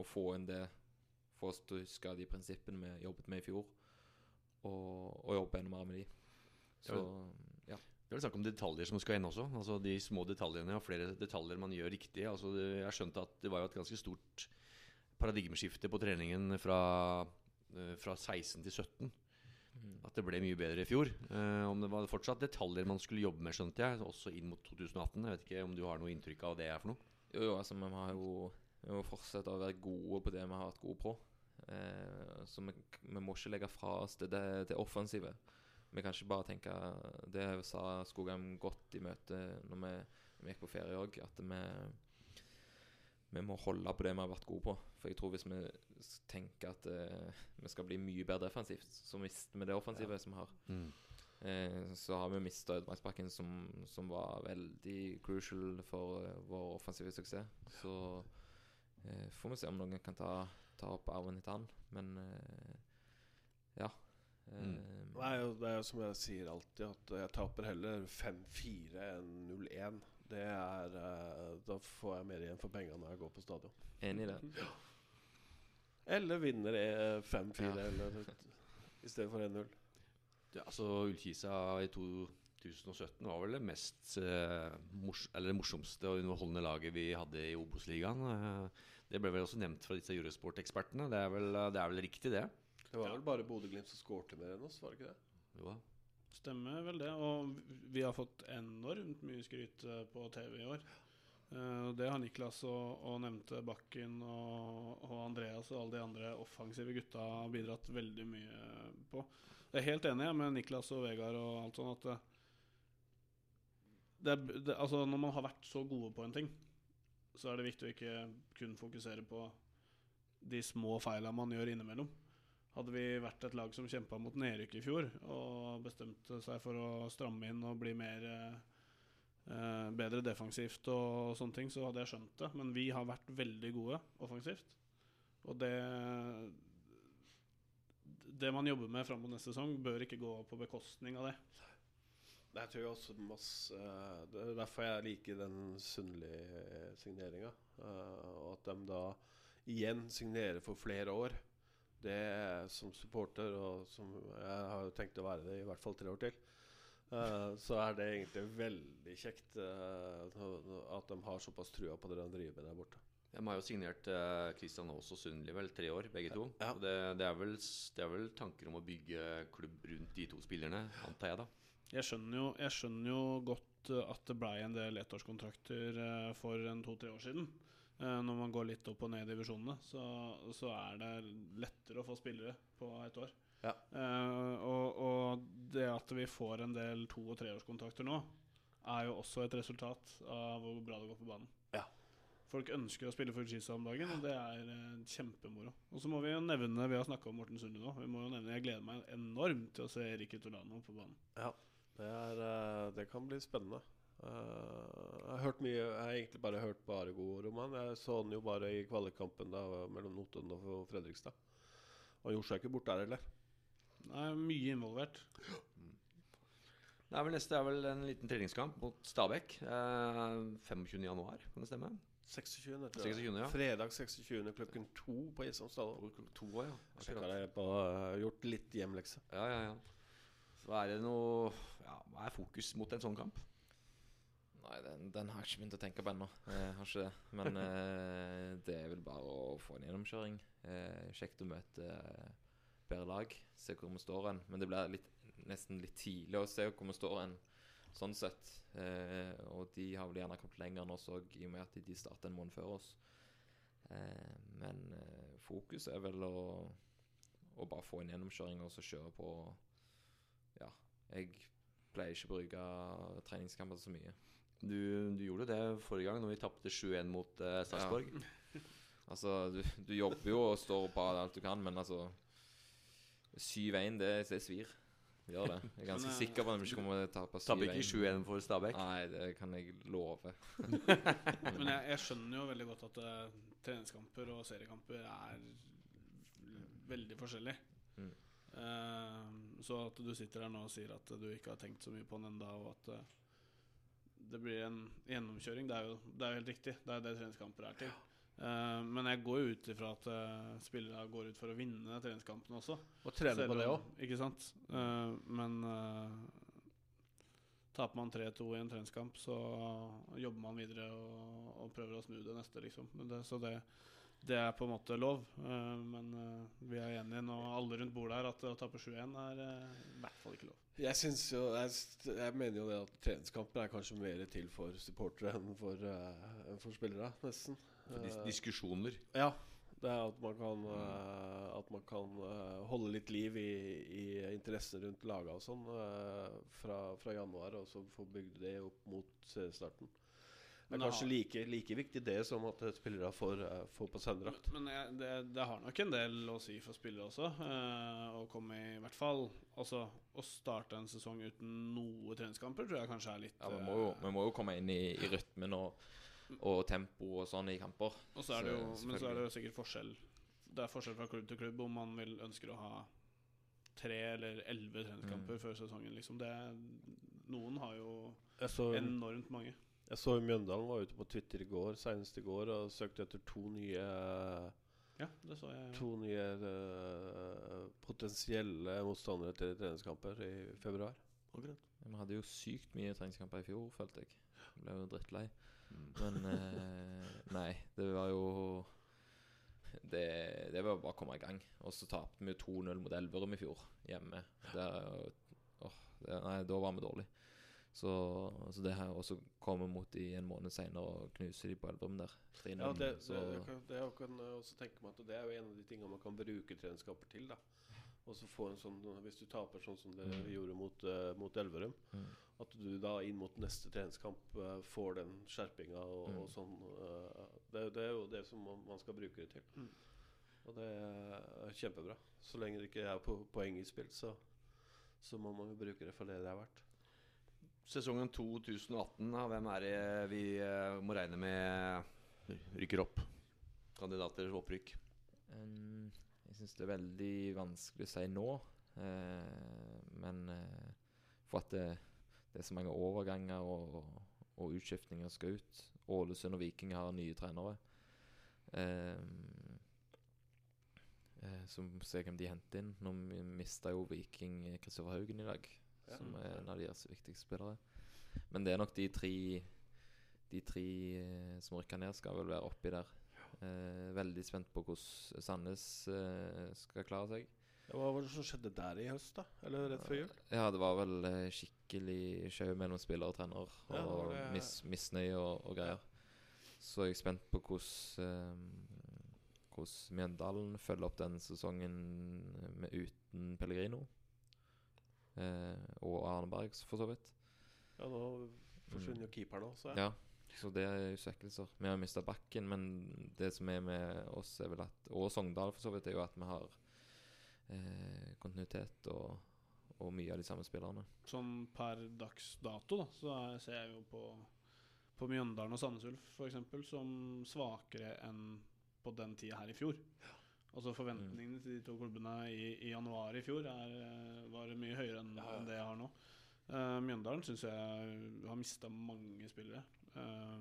å få inn det Få oss til å huske de prinsippene vi jobbet med i fjor, og, og jobbe enda mer med de. Så. Det er vel snakk om detaljer som skal inn også. Altså De små detaljene og flere detaljer man gjør riktig. Altså Jeg skjønte at det var jo et ganske stort paradigmeskifte på treningen fra, eh, fra 16 til 17. Mm. At det ble mye bedre i fjor. Eh, om det var fortsatt detaljer man skulle jobbe med, skjønte jeg, også inn mot 2018. Jeg vet ikke om du har noe inntrykk av det er for noe? Jo, jo, altså vi har jo vi må fortsette å være gode på det vi har vært gode på. Eh, så vi, vi må ikke legge fra oss det, det, det offensive. Vi kan ikke bare tenke Det sa Skogheim godt i møte når vi, vi gikk på ferie òg, at vi, vi må holde på det vi har vært gode på. For jeg tror hvis vi tenker at uh, vi skal bli mye bedre defensivt, så mister vi det offensive som vi har. Eh, så har vi mista Ødemarksbakken, som, som var veldig crucial for uh, vår offensive suksess. Så får vi se om noen kan ta, ta opp arven etter han. Men ja. Eh, Det er, jo, det er jo som jeg sier alltid, at jeg taper heller 5-4 enn 0-1. Det er eh, Da får jeg mer igjen for pengene når jeg går på stadion. Enig i det. Eller vinner eh, 5-4 Ja. eller i stedet for 1-0. Ja, altså Ullkisa i 2017 var vel det mest eh, mors eller det morsomste og underholdende laget vi hadde i Obos-ligaen. Eh, det ble vel også nevnt fra disse Eurosport-ekspertene. Det, er det er vel riktig, det? Det var Ja. vel bare Bodø-Glimt som skårte mer enn oss, var det ikke det? Jo da. Stemmer vel det. Og vi har fått enormt mye skryt eh, på TV i år. Eh, Det har Niklas og, og nevnte Bakken og, og Andreas og alle de andre offensive gutta bidratt veldig mye på. Jeg er helt enig med Niklas og Vegard og alt sånn at det, det, det, altså Når man har vært så gode på en ting, så er det viktig å ikke kun fokusere på de små feila man gjør innimellom. Hadde vi vært et lag som kjempa mot nedrykk i fjor og bestemte seg for å stramme inn og bli mer eh, eh, bedre defensivt og sånne ting, så hadde jeg skjønt det. Men vi har vært veldig gode offensivt. Og det Det man jobber med fram mot neste sesong, bør ikke gå på bekostning av det. Det tror jeg også masse Det er derfor jeg liker den Sundli-signeringa. og at de da igjen signerer for flere år. Det som supporter, og som jeg har jo tenkt å være det i hvert fall tre år til, uh, så er det egentlig veldig kjekt uh, at de har såpass trua på det de driver med der borte. De har jo signert Kristian Christian Aas og Sundli vel tre år, begge to. Ja. Det, det, er vel, det er vel tanker om å bygge klubb rundt de to spillerne, antar jeg da. Jeg skjønner jo, jeg skjønner jo godt eh, at det blei en del ettårskontrakter eh, for en to-tre år siden. Eh, Når man går litt opp og ned i divisjonene, så, så er det lettere å få spillere på et år. Ja. Uh, og, og det at vi får en del to- og treårskontrakter nå, er jo også et resultat av hvor bra det går på banen. Ja. Folk ønsker å spille for Ullkisa om dagen, og det er uh, kjempemoro. Og så må vi jo nevne Vi har snakka om Morten Sunde nå. Vi må jo nevne Jeg gleder meg enormt til å se Erik Utolano på banen. Det, er, det kan bli spennende. Eh, jeg har hørt mye Jeg har egentlig bare hørt bare gode ord om han. Jeg så han jo bare i kvalikkampen da mellom Notodden og Fredrikstad. Han gjorde seg ikke bort der heller. Nei, mye involvert. Det er vel Neste er vel en liten treningskamp mot Stabæk. Eh, 25. januar, kan det stemme? 26. tror jeg. 26., ja. Fredag 26. klokken to på Jessheim stadion. To ja. Jeg har uh, Gjort litt hjemlekse. Ja, ja, ja. Så er det noe ja, Hva er fokus mot en sånn kamp? Nei, den, den har jeg ikke begynt å tenke på ennå. Jeg har ikke det. Men eh, det er vel bare å få en gjennomkjøring. Eh, kjekt å møte eh, bedre lag. Se hvor vi står hen. Men det blir litt, nesten litt tidlig å se hvor vi står hen, sånn sett. Eh, og de har vel gjerne kommet lenger enn oss òg, i og med at de starter en måned før oss. Eh, men eh, fokus er vel å, å bare få en gjennomkjøring og så kjøre på Ja, jeg pleier ikke å bruke treningskamper så mye. Du, du gjorde det forrige gang når vi tapte 7-1 mot eh, Sarpsborg. Altså, du, du jobber jo og står på alt du kan, men altså 7-1, det, det svir. Gjør det. Jeg er ganske Men, eh, sikker på at vi ikke kommer til å tape 7-1. Tapper ikke 7-1 for Stabæk. Nei, det kan jeg love. Men jeg, jeg skjønner jo veldig godt at uh, treningskamper og seriekamper er veldig forskjellig. Mm. Uh, så at du sitter her nå og sier at du ikke har tenkt så mye på den enda, og at eh, det blir en gjennomkjøring. Det er jo, det er jo helt riktig. Det er det treningskamper er til. Uh, men jeg går jo ut ifra at uh, spillere går ut for å vinne treningskampen også. Og trene på det òg. Ikke sant? Uh, men eh, taper man 3-2 i en treningskamp, så jobber man videre og, og prøver å snu det neste, liksom. Men Det, så det, det er på en måte lov. Eh, men eh, vi er enige nå, alle rundt bordet her, at å tape 7-1 er eh, i hvert fall ikke lov. Jeg syns jo jeg, jeg mener jo det at treningskamper er kanskje mer til for supportere enn for, uh, enn for spillere, nesten. For dis diskusjoner? diskusjoner. Ja. Det er at man kan, uh, at man kan eh, holde litt liv i, i interessene rundt laga og sånn eh, fra, fra januar, og så få bygd det opp mot seriestarten. Det er kanskje har- like, like viktig det som at spillere får, eh, får på seg drakt. Men jeg, det, det har nok en del å si for spillere også. eh, å komme i hvert fall Altså å starte en sesong uten noe treningskamper tror jeg kanskje er litt Ja, vi må jo, eh, vi må jo komme inn i, i rytmen og, og tempo og sånn i kamper. Og så er det jo, Så- men så er det jo sikkert forskjell Det er forskjell fra klubb til klubb om man vil ønsker å ha tre eller elleve treningskamper Mm. før sesongen. Liksom det Noen har jo så, enormt mange. Jeg så Mjøndalen var ute på Twitter i går, senest i går, og søkte etter to nye Ja, det så jeg. To nye uh, potensielle motstandere til treningskamper i februar. Vi hadde jo sykt mye treningskamper i fjor, følte jeg. Jeg ble jo drittlei. Mm. Men uh, nei, det var jo det, det var bare å komme i gang. Og så tapte vi jo 2-0 mot Elverum i fjor, hjemme. Der, åh, det, nei, da var vi dårlige. Så, så det her også kommer mot de en måned seinere og knuser de på Elverum der. 3-0. Ja, det, så, det, det, kan- det kan jeg også tenke meg at det er jo en av de tingene man kan bruke treningskamper til. da Og så få en sånn Hvis du taper sånn som dere Mm. gjorde mot, uh, mot Elverum, mm. at du da inn mot neste treningskamp uh, får den skjerpinga og, Mm. og sånn. Uh, det, det er jo det som man, man skal bruke det til. Mm. Og det er kjempebra. Så lenge det ikke er på, poeng i spill, så, så må man jo bruke det for det det er verdt. Sesongen 2018, da, hvem er det vi eh, må regne med rykker opp? Kandidater til opprykk. Jeg syns det er veldig vanskelig å si nå. eh, men eh, for at det, det er så mange overganger og, og utskiftninger skal ut. Ålesund og Viking har nye trenere. som ser hvem de henter inn. Nå mista jo Viking Kristoffer Haugen i dag, Ja. som er en av deres viktigste spillere. Men det er nok de tre De tre eh, som rykker ned, skal vel være oppi der. Eh, veldig spent på hvordan Sandnes eh, skal klare seg. Hva var det som skjedde der i høst, da? Eller rett før jul? Ja, det var vel eh, skikkelig sjau mellom spiller og trener. Og ja, det- mis, misnøye og, og greier. Så jeg er spent på hvordan eh, Mjøndalen følger opp den sesongen med uten Pellegrino. Eh, og Arneberg, for så vidt. Ja, nå forsvinner jo keeperen også. Ja, så det er jo svekkelser. Vi har mista bakken, men det som er med oss, er vel at Og Sogndal, for så vidt, er jo at vi har eh, kontinuitet og, og mye av de samme spillerne. Sånn per dags dato, da, så er, ser jeg jo på, på Mjøndalen og Sandnes Ulf f.eks. som svakere enn på den tida her i fjor. Altså Forventningene til de to klubbene i, i januar i fjor er, eh, var mye høyere enn Ja, ja. det jeg har nå. Uh, Mjøndalen syns jeg har mista mange spillere. Uh,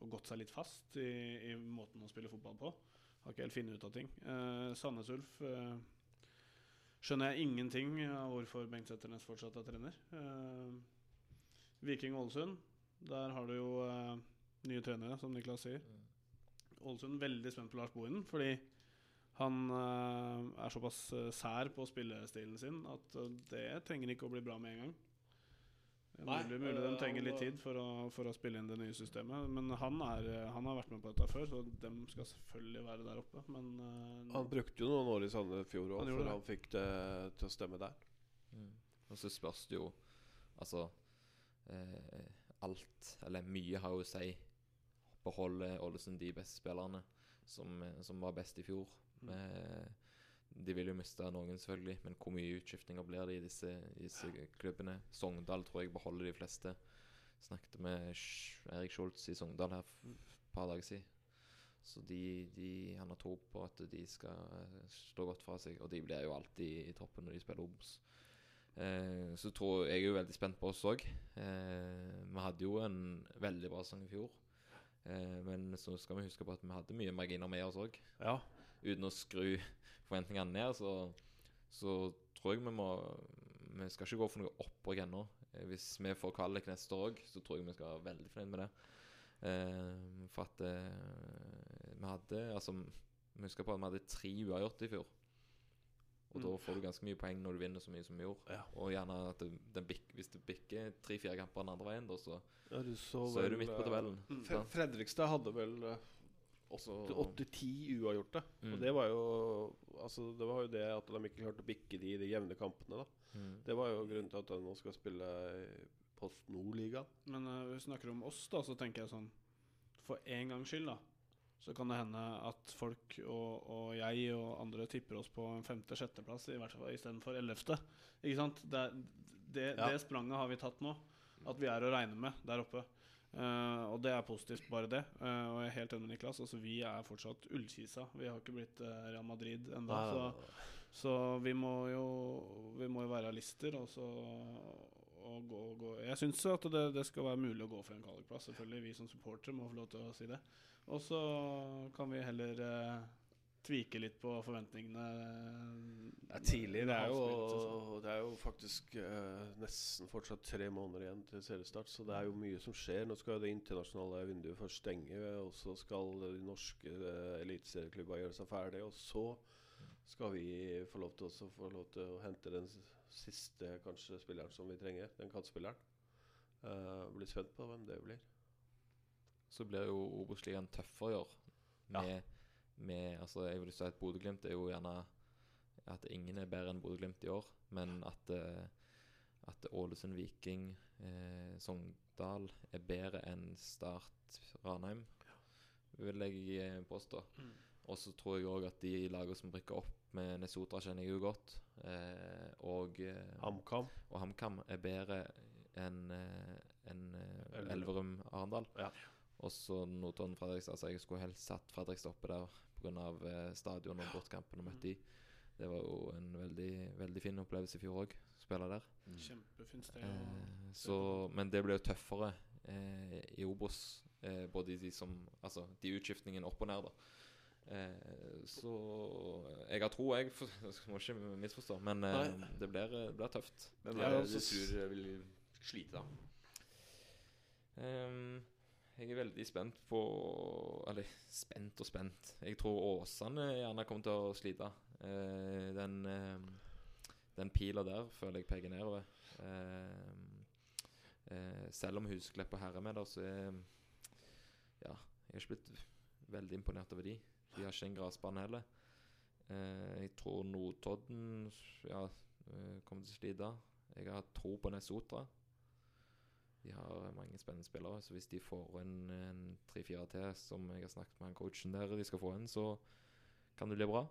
og gått seg litt fast i, i måten å spille fotball på. Har ikke helt funnet ut av ting. Uh, Sandnes Ulf skjønner jeg ingenting av hvorfor Bengt Setternes fortsatt er trener. Viking Ålesund, der har du jo nye trenere, som Niklas sier. Ålesund veldig spent på Lars Bohinen, fordi han eh, er såpass eh, sær på spillestilen sin at eh, det trenger ikke å bli bra med en gang. Det er Nei, mulig, mulig de trenger litt tid for å, for å spille inn det nye systemet. Men han, er, han har vært med på dette før, så de skal selvfølgelig være der oppe. Men Han brukte jo noen år i Sandefjord òg, Han før det. han fikk det til å stemme der. Mm. Og så spørs det jo Altså eh, Alt, eller mye, har jo å si. Beholder Ålesund de beste spillerne som, som var best i fjor? Mm. Eh, de vil jo miste noen, selvfølgelig, men hvor mye utskiftinger blir det i disse, i disse klubbene? Sogndal tror jeg beholder de fleste. Snakket med Erik Schultz i Sogndal her f- et par dager siden. Så de, de, han har tro på at de skal eh, stå godt fra seg, og de blir jo alltid i toppen når de spiller Obos. Eh, så tror jeg er jo veldig spent på oss òg. Eh, vi hadde jo en veldig bra sang i fjor. Eh, men så skal vi huske på at vi hadde mye marginer med oss òg. Ja. Uten å skru forventningene ned, så, så tror jeg vi må Vi skal ikke gå for noe opprykk ennå. Eh, Hvis vi får kvalik neste år òg, så tror jeg vi skal være veldig fornøyd med det. Eh, for at eh, vi hadde Altså, vi husker på at vi hadde tre uavgjort i fjor. Og Mm. da får du ganske mye poeng når du vinner så mye som vi gjorde. Ja. Og gjerne at det, den bik, hvis du bikker tre-fire kamper den andre veien, da, så, Ja, du så, vel, er du midt på eh, tabellen. Mm. Fredrikstad hadde vel eh, Så- åtte-ti uavgjorte. Mm. Og det var jo Altså det var jo det at de ikke klarte å bikke de i de jevne kampene. da Mm. Det var jo grunnen til at de nå skal spille Post Nord-ligaen. Men uh, hvis vi snakker om oss, da, så tenker jeg sånn For en gangs skyld, da, så kan det hende at folk og, og jeg og andre tipper oss på en femte-sjetteplass i hvert fall istedenfor ellevte. Ikke sant? Det, det, Ja. det spranget har vi tatt nå. At vi er å regne med der oppe. Eh, og det er positivt, bare det. Uh, og jeg er helt enig med Niklas. Altså, vi er fortsatt Ullkisa. Vi har ikke blitt uh, Real Madrid ennå. Så, så vi må jo Vi må jo være realister og så og gå, gå. Jeg syns at det, det skal være mulig å gå for en kvalikplass. Selvfølgelig, vi som supportere må få lov til å si det. Og så kan vi heller tvike litt på forventningene. Det er tidlig. Det er jo, altså. det er jo faktisk eh, nesten fortsatt tre måneder igjen til seriestart, så det er jo mye som skjer. Nå skal jo det internasjonale vinduet først stenge, og så skal de norske uh, eliteserieklubba gjøre seg ferdig, og så skal vi få lov til, også få lov til å hente den siste kanskje spilleren som vi trenger, den kantspilleren. Uh, blir spent på hvem det blir. Så blir jo Obos-ligaen tøffere i år. Ja. Med, Altså, jeg vil si at Bodø-Glimt er jo gjerne At ingen er bedre enn Bodø-Glimt i år, men at eh, At Ålesund, Viking, eh, Sogndal er bedre enn Start, Ranheim, vil jeg eh, påstå. Mm. Og så tror jeg òg at de lagene som rykker opp med Nesotra, kjenner jeg jo godt. Eh, og eh, HamKam. og HamKam er bedre enn en, enn, eh, Elverum. Elverum Arendal. Ja. Og så Notodden Fredrikstad. Altså jeg skulle helst satt Fredrikstad oppe der pga. Eh, stadion og bortkampen og møtt de. Det var jo en veldig, veldig fin opplevelse i fjor òg, spille der. Kjempefint sted. Eh, så, men det ble jo tøffere eh, i Obos. Eh, både de som Altså de utskiftningene opp og ned, da. Eh, så jeg har tro, jeg. For, må ikke misforstå. Men eh, det blir, blir tøft. Men hva er det altså du tror vil slite, da? Ehm, jeg er veldig spent på Eller spent og spent. Jeg tror Åsane gjerne kommer til å slite. Eh, den eh, den pila der føler jeg peker nedover. Ehm, eh, selv om Husklepp og Herre er så er Ja, jeg har ikke blitt veldig imponert over de. De har ikke en gressbane heller. Eh, jeg tror Notodden ja, eh, kommer til å slite. Jeg har tro på Nesotra. De har mange spennende spillere, så hvis de får en, en tre-fire til, som jeg har snakket med han coachen der, de skal få en, så kan det bli bra.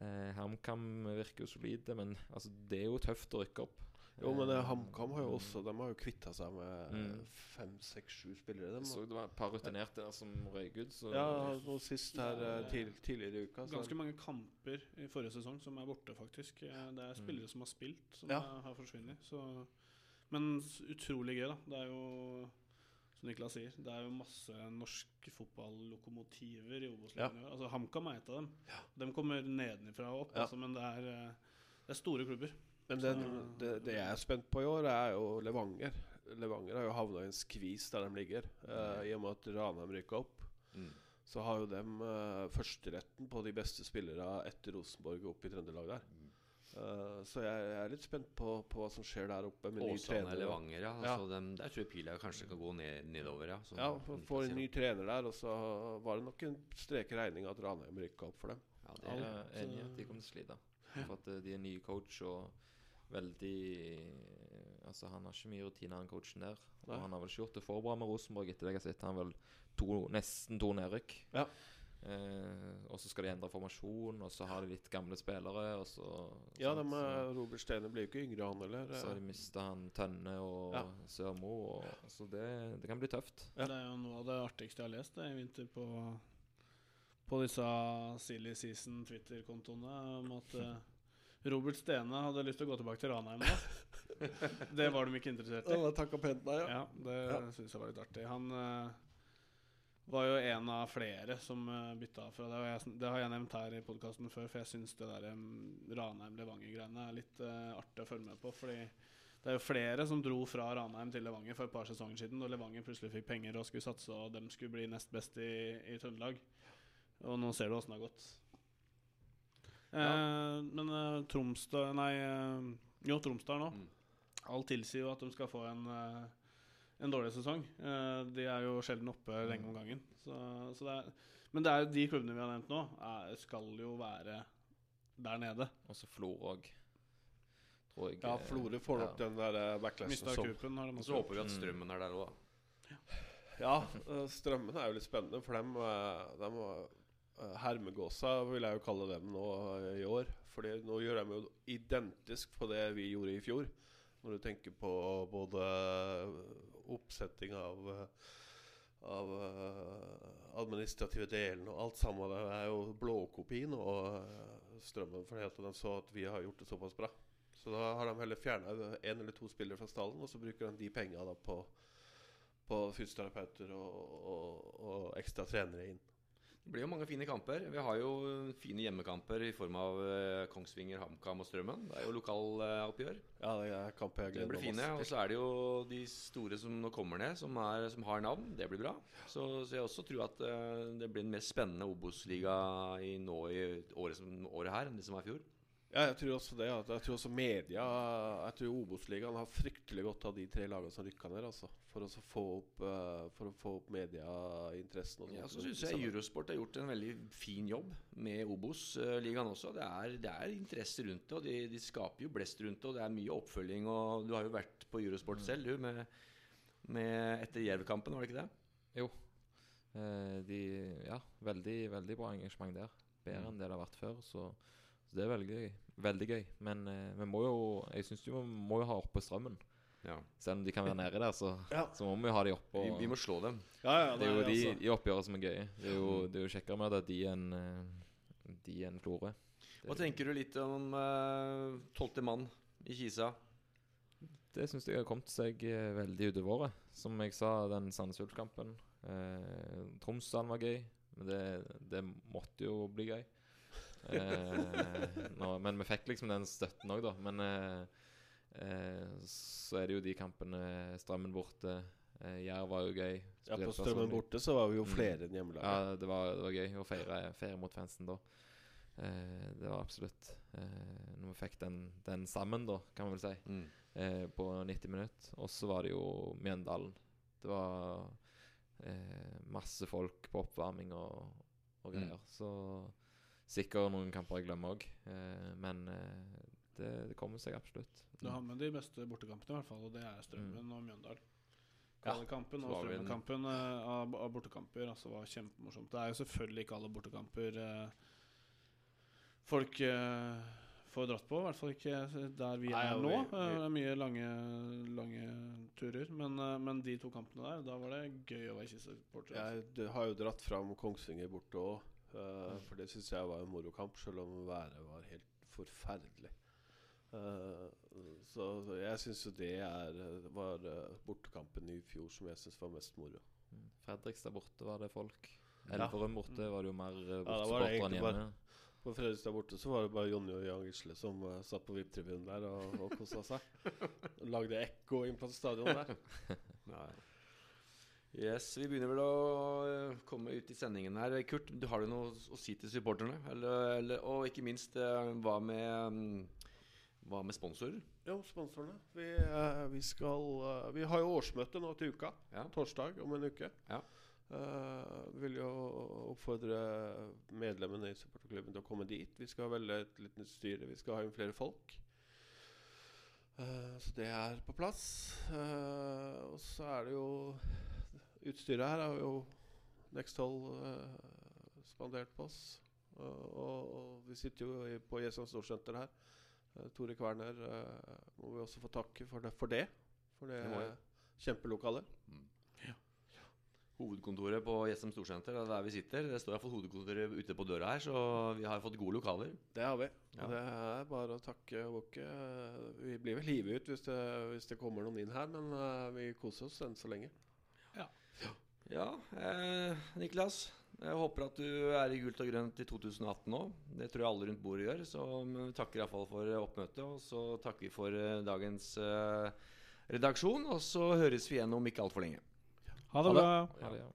Eh, HamKam virker jo solide, men altså, det er jo tøft å rykke opp. Jo, men eh, Eh, HamKam har jo også De har jo kvitta seg med Mm. fem, seks, sju spillere. Dem, Så det var et par rutinerte der som røyk ut, så ja, nå sist her eh, til, tidligere i uka. så- Ganske mange kamper i forrige sesong som er borte, faktisk. Eh, Det er spillere som har spilt, som Ja. har forsvunnet. Så. Men utrolig gøy, da. Det er jo som Niklas sier, det er jo masse norske fotballokomotiver i Obos-ligaen. i år. Altså, HamKam er et av dem. De kommer nedenifra og opp, Ja. altså, men det er, eh, det er store klubber. Men den, det, det jeg er spent på i år, er jo Levanger. Levanger har jo havna i en skvis der de ligger. eh, I og med at Ranheim rykka opp, Mm. så har jo dem uh, førsteretten på de beste spillerne etter Rosenborg opp i Trøndelag der. Eh, så jeg, jeg er litt spent på, på hva som skjer der oppe med ny Åsane trener. eller og- Levanger, ja. Ja. Altså, dem, der tror jeg pila kanskje kan gå ned, nedover, ja. Ja, får en ny trener der, og så var det nok en strek i regninga at Ranheim rykka opp for dem. Ja, det jeg er, er enig i at de kommer til å slite. For at eh, de er nye coach og veldig Altså, han har ikke mye rutine, han coachen der. Nei. Og han har vel ikke gjort det for bra med Rosenborg etter det jeg har sett. Han har vel to, nesten to nedrykk. Ja. Eh, og så skal de endre formasjon, og så har de litt gamle spillere, og så Ja, eh, Robert Stene blir jo ikke yngre, han heller. Så har de mista han Tønne og Ja. Sørmo, og, så det, det kan bli tøft. Ja. Det er jo noe av det artigste jeg har lest det, i vinter på, på disse Silly Season Twitter-kontoene. Om at eh, Robert Stene hadde lyst til å gå tilbake til Ranheim nå. det var de ikke interessert i. Ja, takka pent nei, ja. Ja, det Ja. synes jeg var litt artig. Han eh, var jo en av flere som uh, bytta fra det. Og jeg, det har jeg nevnt her i podkasten før, for jeg syns det der um, Ranheim-Levanger-greiene er litt uh, artig å følge med på. Fordi det er jo flere som dro fra Ranheim til Levanger for et par sesonger siden, og Levanger plutselig fikk penger og skulle satse, og dem skulle bli nest best i, i Trøndelag. Og nå ser du åssen det har gått. Eh, men eh, Tromsdal Nei, eh, jo, Tromsdal nå. Mm. Alt tilsier jo at de skal få en, eh, en dårlig sesong. Eh, de er jo sjelden oppe lenge om gangen. Så, så det er, men det er jo de klubbene vi har nevnt nå, er, skal jo være der nede. Og så Florø òg. Ja, Florø får nok ja. den der eh, backlashen Og så håper vi at Mm. strømmen er der òg, da. Ja, eh, Strømmen er jo litt spennende, for dem, dem Hermegåsa vil jeg jo kalle dem nå i år. Fordi nå gjør de jo identisk på det vi gjorde i fjor. Når du tenker på både oppsetting av eh, Av eh, administrative delen og alt sammen. Det er jo blåkopien og eh, Strømmen fordi at de så at vi har gjort det såpass bra. Så da har de heller fjerna én eller to spillere fra stallen, og så bruker de de penga på på fysioterapeuter og, og, og ekstra trenere inn. Det blir jo mange fine kamper. Vi har jo fine hjemmekamper i form av eh, Kongsvinger, HamKam og Strømmen. Det er jo lokaloppgjør. Ja, det er kamper jeg gleder meg fine. Og så er det jo de store som nå kommer ned, som, er, som har navn. Det blir bra. Så, så jeg også tror at eh, det blir en mer spennende Obos-liga i nå i året, som, året her enn det som var i fjor. Ja, jeg tror også det. Ja. jeg tror også media Jeg tror Obos-ligaen har fryktelig godt av de tre lagene som rykka ned. Altså, for, å få opp, eh, for å få opp medieinteressen. og Ja, så syns jeg Eurosport har gjort en veldig fin jobb med Obos-ligaen også. Det er, det er interesse rundt det, og de, de skaper jo blest rundt det. Og det er mye oppfølging. Og du har jo vært på Eurosport selv, du, med, med etter Jerv-kampen, var det ikke det? Eh, de, ja, veldig, veldig bra engasjement der. Bedre Mm. enn det det har vært før. Så, så det er veldig gøy. Veldig gøy. Men eh, vi må jo Jeg syns vi må jo ha oppe strømmen. Ja. Selv om de kan være nede der, så, Ja. så må vi jo ha de oppe. Vi, og- vi må slå dem. Ja, ja, det er jo de, altså. de oppgjørene som er gøye. Det er jo, det er jo kjekkere med det de enn eh, de enn Florø. Hva tenker du litt om eh, tolvte mann i Kisa? Det syns jeg har kommet seg eh, veldig utover året. Som jeg sa, den Sandnes Ulf-kampen. Eh, Tromsdalen var gøy, men det, det måtte jo bli gøy. Eh, nå, men vi fikk liksom den støtten òg, da. Men eh, eh, så er det jo de kampene Strømmen borte. Jerv var jo gøy. Ja, på Strømmen borte så var vi jo Mm. flere enn hjemmelaget. Ja, det var, det var gøy å feire, feire mot fansen da. Eh, det var absolutt eh, Når vi fikk den, den sammen, da, kan man vel si, Mm. eh, på 90 minutter. Og så var det jo Mjøndalen. Det var eh, masse folk på oppvarming og, og Mm. greier. Så sikkert noen kamper jeg glemmer òg. Eh, men eh, det, det kommer seg absolutt. Du har med de beste bortekampene, i hvert fall, og det er Strømmen og Mjøndalen. Ja, Kvalikkampen og Strømmen-kampen eh, av, av bortekamper altså, var kjempemorsomt. Det er jo selvfølgelig ikke alle bortekamper folk får dratt på. I hvert fall ikke der vi Nei, er nå. vi- Det er mye lange, lange turer. Men, men de to kampene der, da var det gøy å være Kisa-supporter. altså. Jeg har jo dratt fram Kongsvinger borte òg, for det syns jeg var en morokamp, selv om været var helt forferdelig. Uh, så, så jeg syns jo det er, eh, var bortekampen i fjor som jeg syns var mest moro. Mm. Fredrikstad borte var det folk. Ja. Elverum borte var det jo mer uh, var det enn egentlig bare- På Fredrikstad borte så var det bare Jonny og Jan Gisle som uh, satt på VIP-tribunen der og, og kosa seg. Lagde ekko inn på stadion der. Nei. Yes, Vi begynner vel å eh, komme ut i sendingen her. Kurt, du har du noe å si til supporterne? Eller, eller, og ikke minst, eh, hva med mm, Hva med sponsorer? Jo, sponsorene. Vi, eh, vi skal Vi har jo årsmøte nå til uka. Ja. Torsdag om en uke. Ja. Uh, vi vil jo oppfordre medlemmene i supporterklubben til å komme dit. Vi skal velge et nytt styre. Vi skal ha inn flere folk. Uh, så det er på plass. Uh, og så er det jo Utstyret her har jo Nexthold uh, spandert på oss. Uh, og, og vi sitter jo i, på Jessheim Storsenter her. Eh, Tore Kverner eh, må vi også få takke for det. For det, for det Det kjempelokalet. Mm. Ja. hovedkontoret på Jessheim Storsenter. Det er der vi sitter. Det står iallfall hovedkontoret ute på døra her, så vi har fått gode lokaler. Det har vi. Ja. Det er bare å takke og bukke. Vi blir vel hivet ut hvis det, hvis det kommer noen inn her, men vi koser oss enn så lenge. Ja, eh, Niklas. Jeg håper at du er i gult og grønt i 2018 òg. Det tror jeg alle rundt bordet gjør. Så vi takker iallfall for oppmøtet, og så takker vi for eh, dagens eh, redaksjon. Og så høres vi igjen om ikke altfor lenge. Ha det Ha det. bra. Ja, det, ja.